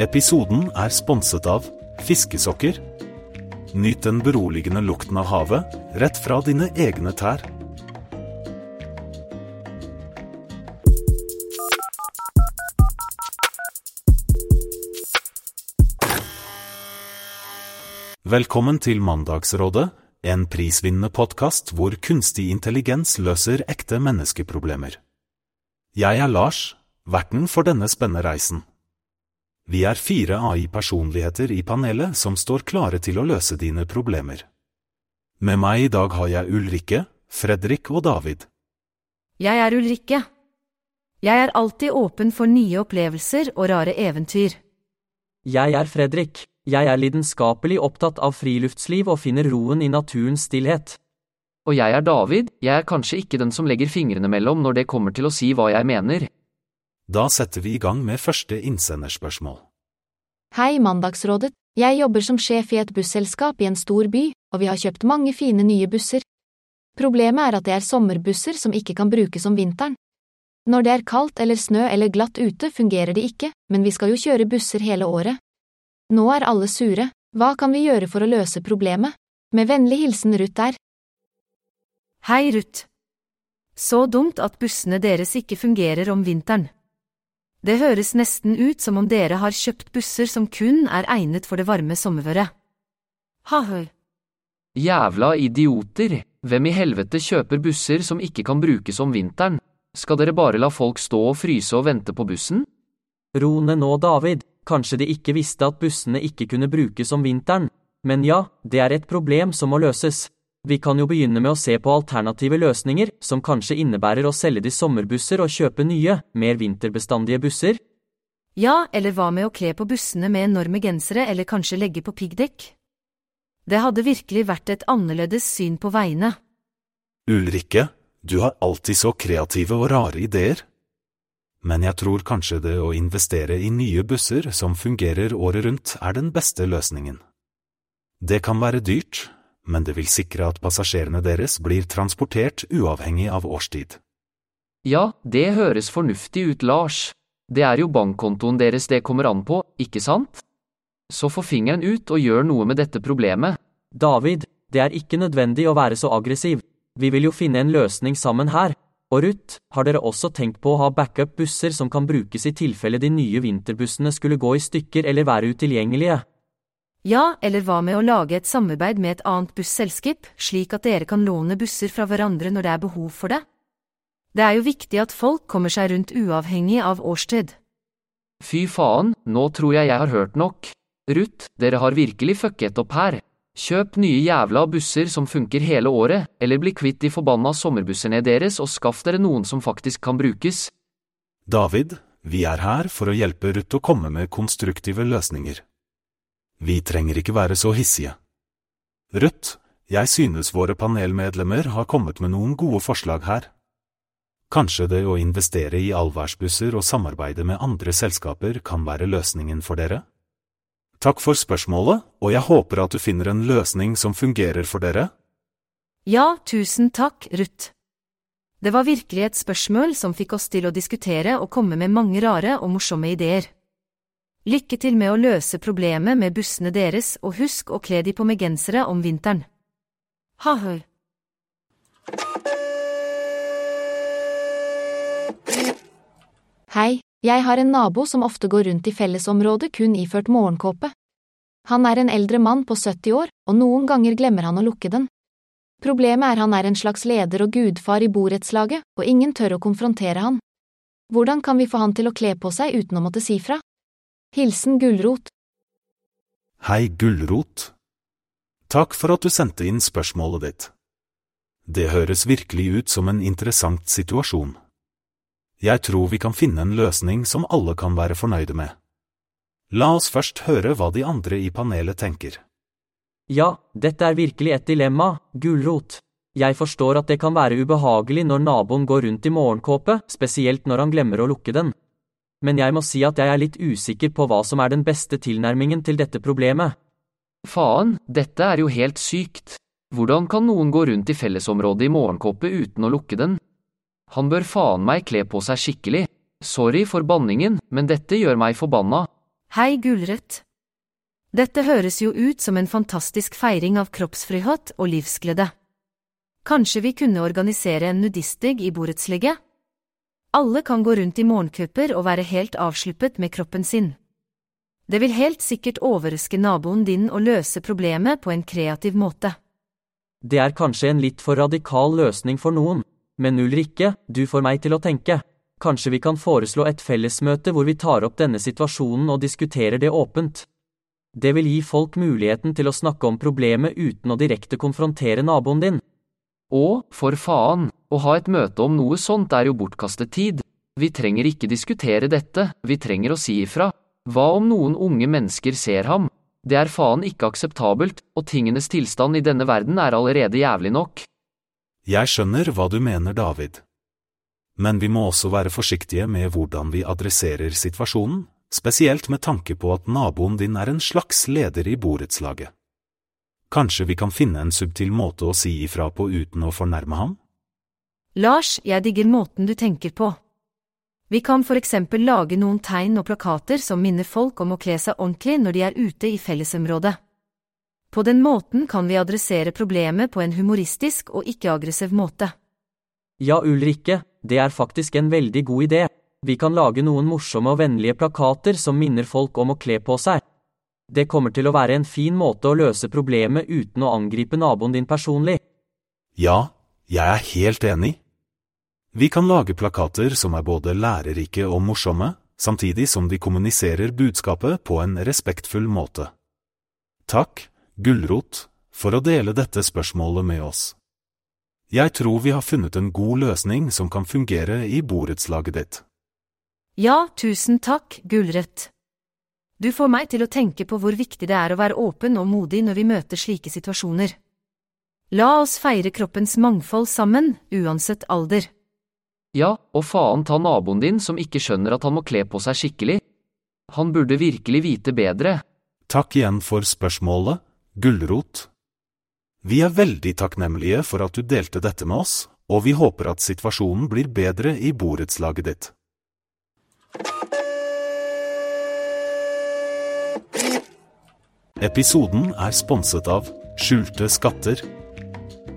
Episoden er sponset av Fiskesokker. Nyt den beroligende lukten av havet rett fra dine egne tær. Velkommen til Mandagsrådet, en prisvinnende podkast hvor kunstig intelligens løser ekte menneskeproblemer. Jeg er Lars, verten for denne spennende reisen. Vi er fire AI-personligheter i panelet som står klare til å løse dine problemer. Med meg i dag har jeg Ulrikke, Fredrik og David. Jeg er Ulrikke. Jeg er alltid åpen for nye opplevelser og rare eventyr. Jeg er Fredrik. Jeg er lidenskapelig opptatt av friluftsliv og finner roen i naturens stillhet. Og jeg er David, jeg er kanskje ikke den som legger fingrene mellom når det kommer til å si hva jeg mener. Da setter vi i gang med første innsenderspørsmål. Hei, Mandagsrådet. Jeg jobber som sjef i et busselskap i en stor by, og vi har kjøpt mange fine nye busser. Problemet er at det er sommerbusser som ikke kan brukes om vinteren. Når det er kaldt eller snø eller glatt ute, fungerer de ikke, men vi skal jo kjøre busser hele året. Nå er alle sure, hva kan vi gjøre for å løse problemet? Med vennlig hilsen Ruth der. Hei, Ruth. Så dumt at bussene deres ikke fungerer om vinteren. Det høres nesten ut som om dere har kjøpt busser som kun er egnet for det varme sommerværet. Ha-hø. Jævla idioter, hvem i helvete kjøper busser som ikke kan brukes om vinteren? Skal dere bare la folk stå og fryse og vente på bussen? Ro ned nå, David. Kanskje de ikke visste at bussene ikke kunne brukes om vinteren. Men ja, det er et problem som må løses. Vi kan jo begynne med å se på alternative løsninger, som kanskje innebærer å selge de sommerbusser og kjøpe nye, mer vinterbestandige busser? Ja, eller hva med å kle på bussene med enorme gensere eller kanskje legge på piggdekk? Det hadde virkelig vært et annerledes syn på veiene. Ulrikke, du har alltid så kreative og rare ideer. Men jeg tror kanskje det å investere i nye busser som fungerer året rundt er den beste løsningen. Det kan være dyrt, men det vil sikre at passasjerene deres blir transportert uavhengig av årstid. Ja, det høres fornuftig ut, Lars. Det er jo bankkontoen deres det kommer an på, ikke sant? Så få fingeren ut og gjør noe med dette problemet. David, det er ikke nødvendig å være så aggressiv. Vi vil jo finne en løsning sammen her. Og Ruth, har dere også tenkt på å ha backup-busser som kan brukes i tilfelle de nye vinterbussene skulle gå i stykker eller være utilgjengelige? Ja, eller hva med å lage et samarbeid med et annet busselskap, slik at dere kan låne busser fra hverandre når det er behov for det? Det er jo viktig at folk kommer seg rundt uavhengig av årstid. Fy faen, nå tror jeg jeg har hørt nok. Ruth, dere har virkelig fucket opp her. Kjøp nye jævla busser som funker hele året, eller bli kvitt de forbanna sommerbussene deres og skaff dere noen som faktisk kan brukes. David, vi er her for å hjelpe Ruth å komme med konstruktive løsninger. Vi trenger ikke være så hissige. Rødt, jeg synes våre panelmedlemmer har kommet med noen gode forslag her. Kanskje det å investere i allværsbusser og samarbeide med andre selskaper kan være løsningen for dere? Takk for spørsmålet, og jeg håper at du finner en løsning som fungerer for dere. Ja, tusen takk, Ruth. Det var virkelig et spørsmål som fikk oss til å diskutere og komme med mange rare og morsomme ideer. Lykke til med å løse problemet med bussene deres, og husk å kle de på med gensere om vinteren. Ha-høy. Hei, jeg har en nabo som ofte går rundt i fellesområdet kun iført morgenkåpe. Han er en eldre mann på 70 år, og noen ganger glemmer han å lukke den. Problemet er han er en slags leder og gudfar i borettslaget, og ingen tør å konfrontere han. Hvordan kan vi få han til å kle på seg uten å måtte si fra? Hilsen Gulrot. Hei, Gulrot. Takk for at du sendte inn spørsmålet ditt. Det høres virkelig ut som en interessant situasjon. Jeg tror vi kan finne en løsning som alle kan være fornøyde med. La oss først høre hva de andre i panelet tenker. Ja, dette er virkelig et dilemma, gulrot. Jeg forstår at det kan være ubehagelig når naboen går rundt i morgenkåpe, spesielt når han glemmer å lukke den. Men jeg må si at jeg er litt usikker på hva som er den beste tilnærmingen til dette problemet. Faen, dette er jo helt sykt. Hvordan kan noen gå rundt i fellesområdet i morgenkåpe uten å lukke den? Han bør faen meg kle på seg skikkelig. Sorry for banningen, men dette gjør meg forbanna. Hei, Gulrøtt. Dette høres jo ut som en fantastisk feiring av kroppsfrihet og livsglede. Kanskje vi kunne organisere en nudistig i borettslaget? Alle kan gå rundt i morgenkupper og være helt avsluppet med kroppen sin. Det vil helt sikkert overraske naboen din å løse problemet på en kreativ måte. Det er kanskje en litt for radikal løsning for noen, men Ulrikke, du får meg til å tenke. Kanskje vi kan foreslå et fellesmøte hvor vi tar opp denne situasjonen og diskuterer det åpent. Det vil gi folk muligheten til å snakke om problemet uten å direkte konfrontere naboen din. Og, for faen, å ha et møte om noe sånt er jo bortkastet tid. Vi trenger ikke diskutere dette, vi trenger å si ifra. Hva om noen unge mennesker ser ham? Det er faen ikke akseptabelt, og tingenes tilstand i denne verden er allerede jævlig nok. Jeg skjønner hva du mener, David. Men vi må også være forsiktige med hvordan vi adresserer situasjonen, spesielt med tanke på at naboen din er en slags leder i borettslaget. Kanskje vi kan finne en subtil måte å si ifra på uten å fornærme ham? Lars, jeg digger måten du tenker på. Vi kan for eksempel lage noen tegn og plakater som minner folk om å kle seg ordentlig når de er ute i fellesområdet. På den måten kan vi adressere problemet på en humoristisk og ikke-aggressiv måte. Ja, Ulrikke, det er faktisk en veldig god idé. Vi kan lage noen morsomme og vennlige plakater som minner folk om å kle på seg. Det kommer til å være en fin måte å løse problemet uten å angripe naboen din personlig. Ja, jeg er helt enig. Vi kan lage plakater som er både lærerike og morsomme, samtidig som de kommuniserer budskapet på en respektfull måte. Takk, Gulrot, for å dele dette spørsmålet med oss. Jeg tror vi har funnet en god løsning som kan fungere i borettslaget ditt. Ja, tusen takk, Gulrøtt. Du får meg til å tenke på hvor viktig det er å være åpen og modig når vi møter slike situasjoner. La oss feire kroppens mangfold sammen, uansett alder. Ja, og faen ta naboen din som ikke skjønner at han må kle på seg skikkelig. Han burde virkelig vite bedre. Takk igjen for spørsmålet, Gulrot. Vi er veldig takknemlige for at du delte dette med oss, og vi håper at situasjonen blir bedre i borettslaget ditt. Episoden er sponset av Skjulte skatter.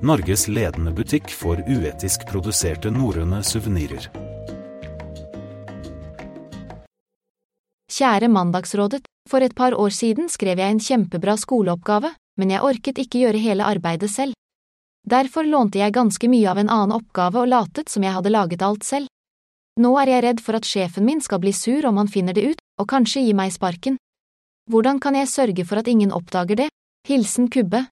Norges ledende butikk for uetisk produserte norrøne suvenirer. Kjære Mandagsrådet, for et par år siden skrev jeg en kjempebra skoleoppgave, men jeg orket ikke gjøre hele arbeidet selv. Derfor lånte jeg ganske mye av en annen oppgave og latet som jeg hadde laget alt selv. Nå er jeg redd for at sjefen min skal bli sur om han finner det ut, og kanskje gi meg sparken. Hvordan kan jeg sørge for at ingen oppdager det? Hilsen Kubbe.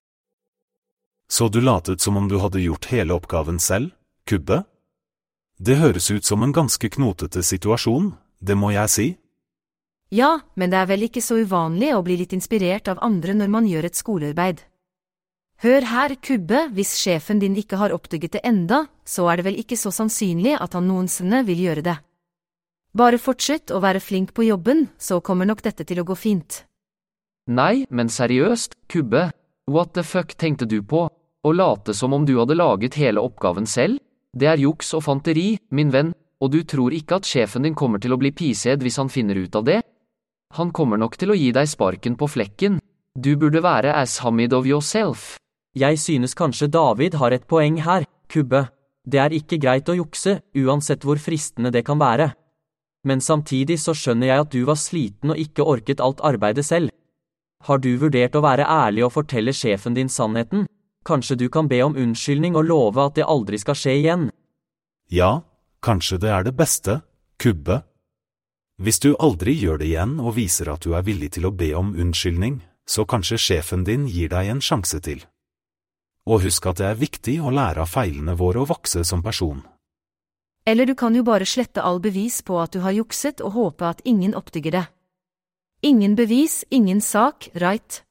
Så du latet som om du hadde gjort hele oppgaven selv, Kubbe? Det høres ut som en ganske knotete situasjon, det må jeg si. Ja, men det er vel ikke så uvanlig å bli litt inspirert av andre når man gjør et skolearbeid. Hør her, Kubbe, hvis sjefen din ikke har oppdaget det enda, så er det vel ikke så sannsynlig at han noensinne vil gjøre det. Bare fortsett å være flink på jobben, så kommer nok dette til å gå fint. Nei, men seriøst, Kubbe, what the fuck tenkte du på? Å late som om du hadde laget hele oppgaven selv? Det er juks og fanteri, min venn, og du tror ikke at sjefen din kommer til å bli pised hvis han finner ut av det? Han kommer nok til å gi deg sparken på flekken. Du burde være as hamid of yourself. Jeg synes kanskje David har et poeng her, Kubbe. Det er ikke greit å jukse, uansett hvor fristende det kan være. Men samtidig så skjønner jeg at du var sliten og ikke orket alt arbeidet selv. Har du vurdert å være ærlig og fortelle sjefen din sannheten? Kanskje du kan be om unnskyldning og love at det aldri skal skje igjen? Ja, kanskje det er det beste, Kubbe. Hvis du aldri gjør det igjen og viser at du er villig til å be om unnskyldning, så kanskje sjefen din gir deg en sjanse til. Og husk at det er viktig å lære av feilene våre og vokse som person. Eller du kan jo bare slette all bevis på at du har jukset og håpe at ingen oppdager det. Ingen bevis, ingen sak, right?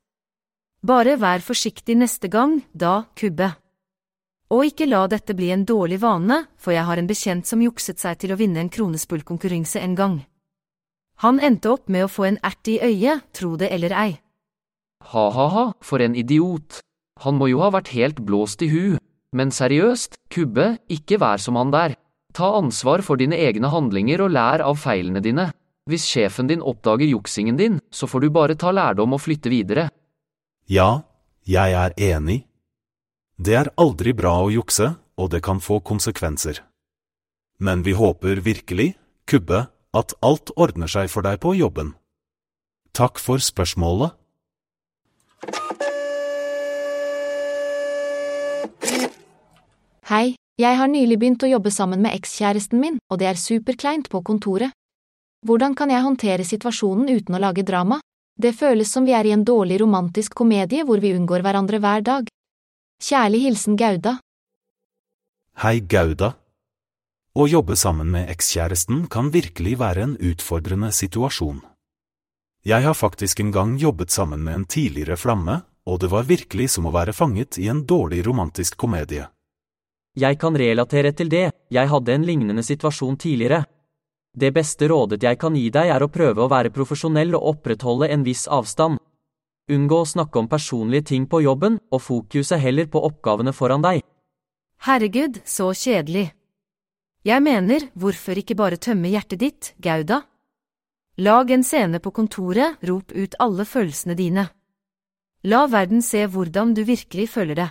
Bare vær forsiktig neste gang, da, Kubbe. Og ikke la dette bli en dårlig vane, for jeg har en bekjent som jukset seg til å vinne en kronespullkonkurranse en gang. Han endte opp med å få en ert i øyet, tro det eller ei. Ha-ha-ha, for en idiot. Han må jo ha vært helt blåst i hu. Men seriøst, Kubbe, ikke vær som han der. Ta ansvar for dine egne handlinger og lær av feilene dine. Hvis sjefen din oppdager juksingen din, så får du bare ta lærdom og flytte videre. Ja, jeg er enig. Det er aldri bra å jukse, og det kan få konsekvenser. Men vi håper virkelig, Kubbe, at alt ordner seg for deg på jobben. Takk for spørsmålet. Hei, jeg har nylig begynt å jobbe sammen med ekskjæresten min, og det er superkleint på kontoret. Hvordan kan jeg håndtere situasjonen uten å lage drama? Det føles som vi er i en dårlig romantisk komedie hvor vi unngår hverandre hver dag. Kjærlig hilsen Gauda. Hei, Gauda. Å jobbe sammen med ekskjæresten kan virkelig være en utfordrende situasjon. Jeg har faktisk en gang jobbet sammen med en tidligere flamme, og det var virkelig som å være fanget i en dårlig romantisk komedie. Jeg kan relatere til det, jeg hadde en lignende situasjon tidligere. Det beste rådet jeg kan gi deg er å prøve å være profesjonell og opprettholde en viss avstand. Unngå å snakke om personlige ting på jobben, og fokuset heller på oppgavene foran deg. Herregud, så kjedelig. Jeg mener, hvorfor ikke bare tømme hjertet ditt, Gauda? Lag en scene på kontoret, rop ut alle følelsene dine. La verden se hvordan du virkelig føler det.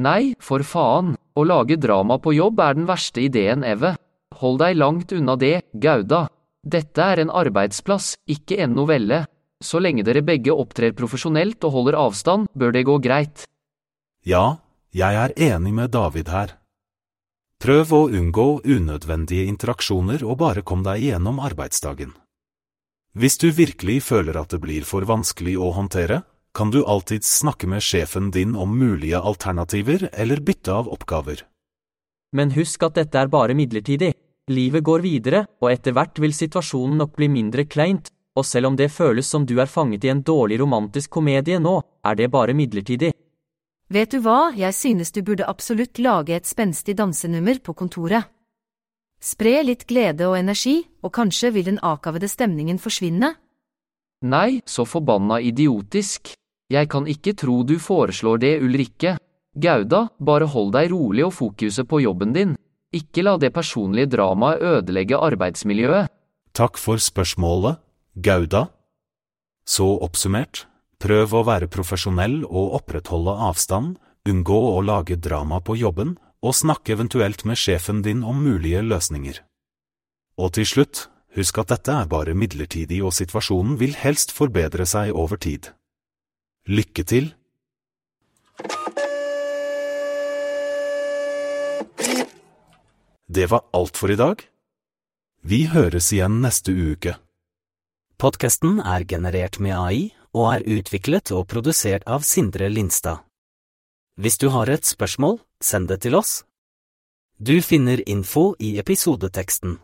Nei, for faen, å lage drama på jobb er den verste ideen ever. Hold deg langt unna det, Gauda. Dette er en arbeidsplass, ikke en novelle. Så lenge dere begge opptrer profesjonelt og holder avstand, bør det gå greit. Ja, jeg er enig med David her. Prøv å unngå unødvendige interaksjoner og bare kom deg gjennom arbeidsdagen. Hvis du virkelig føler at det blir for vanskelig å håndtere, kan du alltids snakke med sjefen din om mulige alternativer eller bytte av oppgaver. Men husk at dette er bare midlertidig. Livet går videre, og etter hvert vil situasjonen nok bli mindre kleint, og selv om det føles som du er fanget i en dårlig romantisk komedie nå, er det bare midlertidig. Vet du hva, jeg synes du burde absolutt lage et spenstig dansenummer på kontoret. Spre litt glede og energi, og kanskje vil den akavede stemningen forsvinne? Nei, så forbanna idiotisk. Jeg kan ikke tro du foreslår det, Ulrikke. Gauda, bare hold deg rolig og fokuset på jobben din. Ikke la det personlige dramaet ødelegge arbeidsmiljøet. Takk for spørsmålet, Gauda. Så oppsummert, prøv å være profesjonell og opprettholde avstand, unngå å lage drama på jobben, og snakk eventuelt med sjefen din om mulige løsninger. Og til slutt, husk at dette er bare midlertidig og situasjonen vil helst forbedre seg over tid. Lykke til! Det var alt for i dag. Vi høres igjen neste uke. Podkasten er generert med AI og er utviklet og produsert av Sindre Lindstad. Hvis du har et spørsmål, send det til oss. Du finner info i episodeteksten.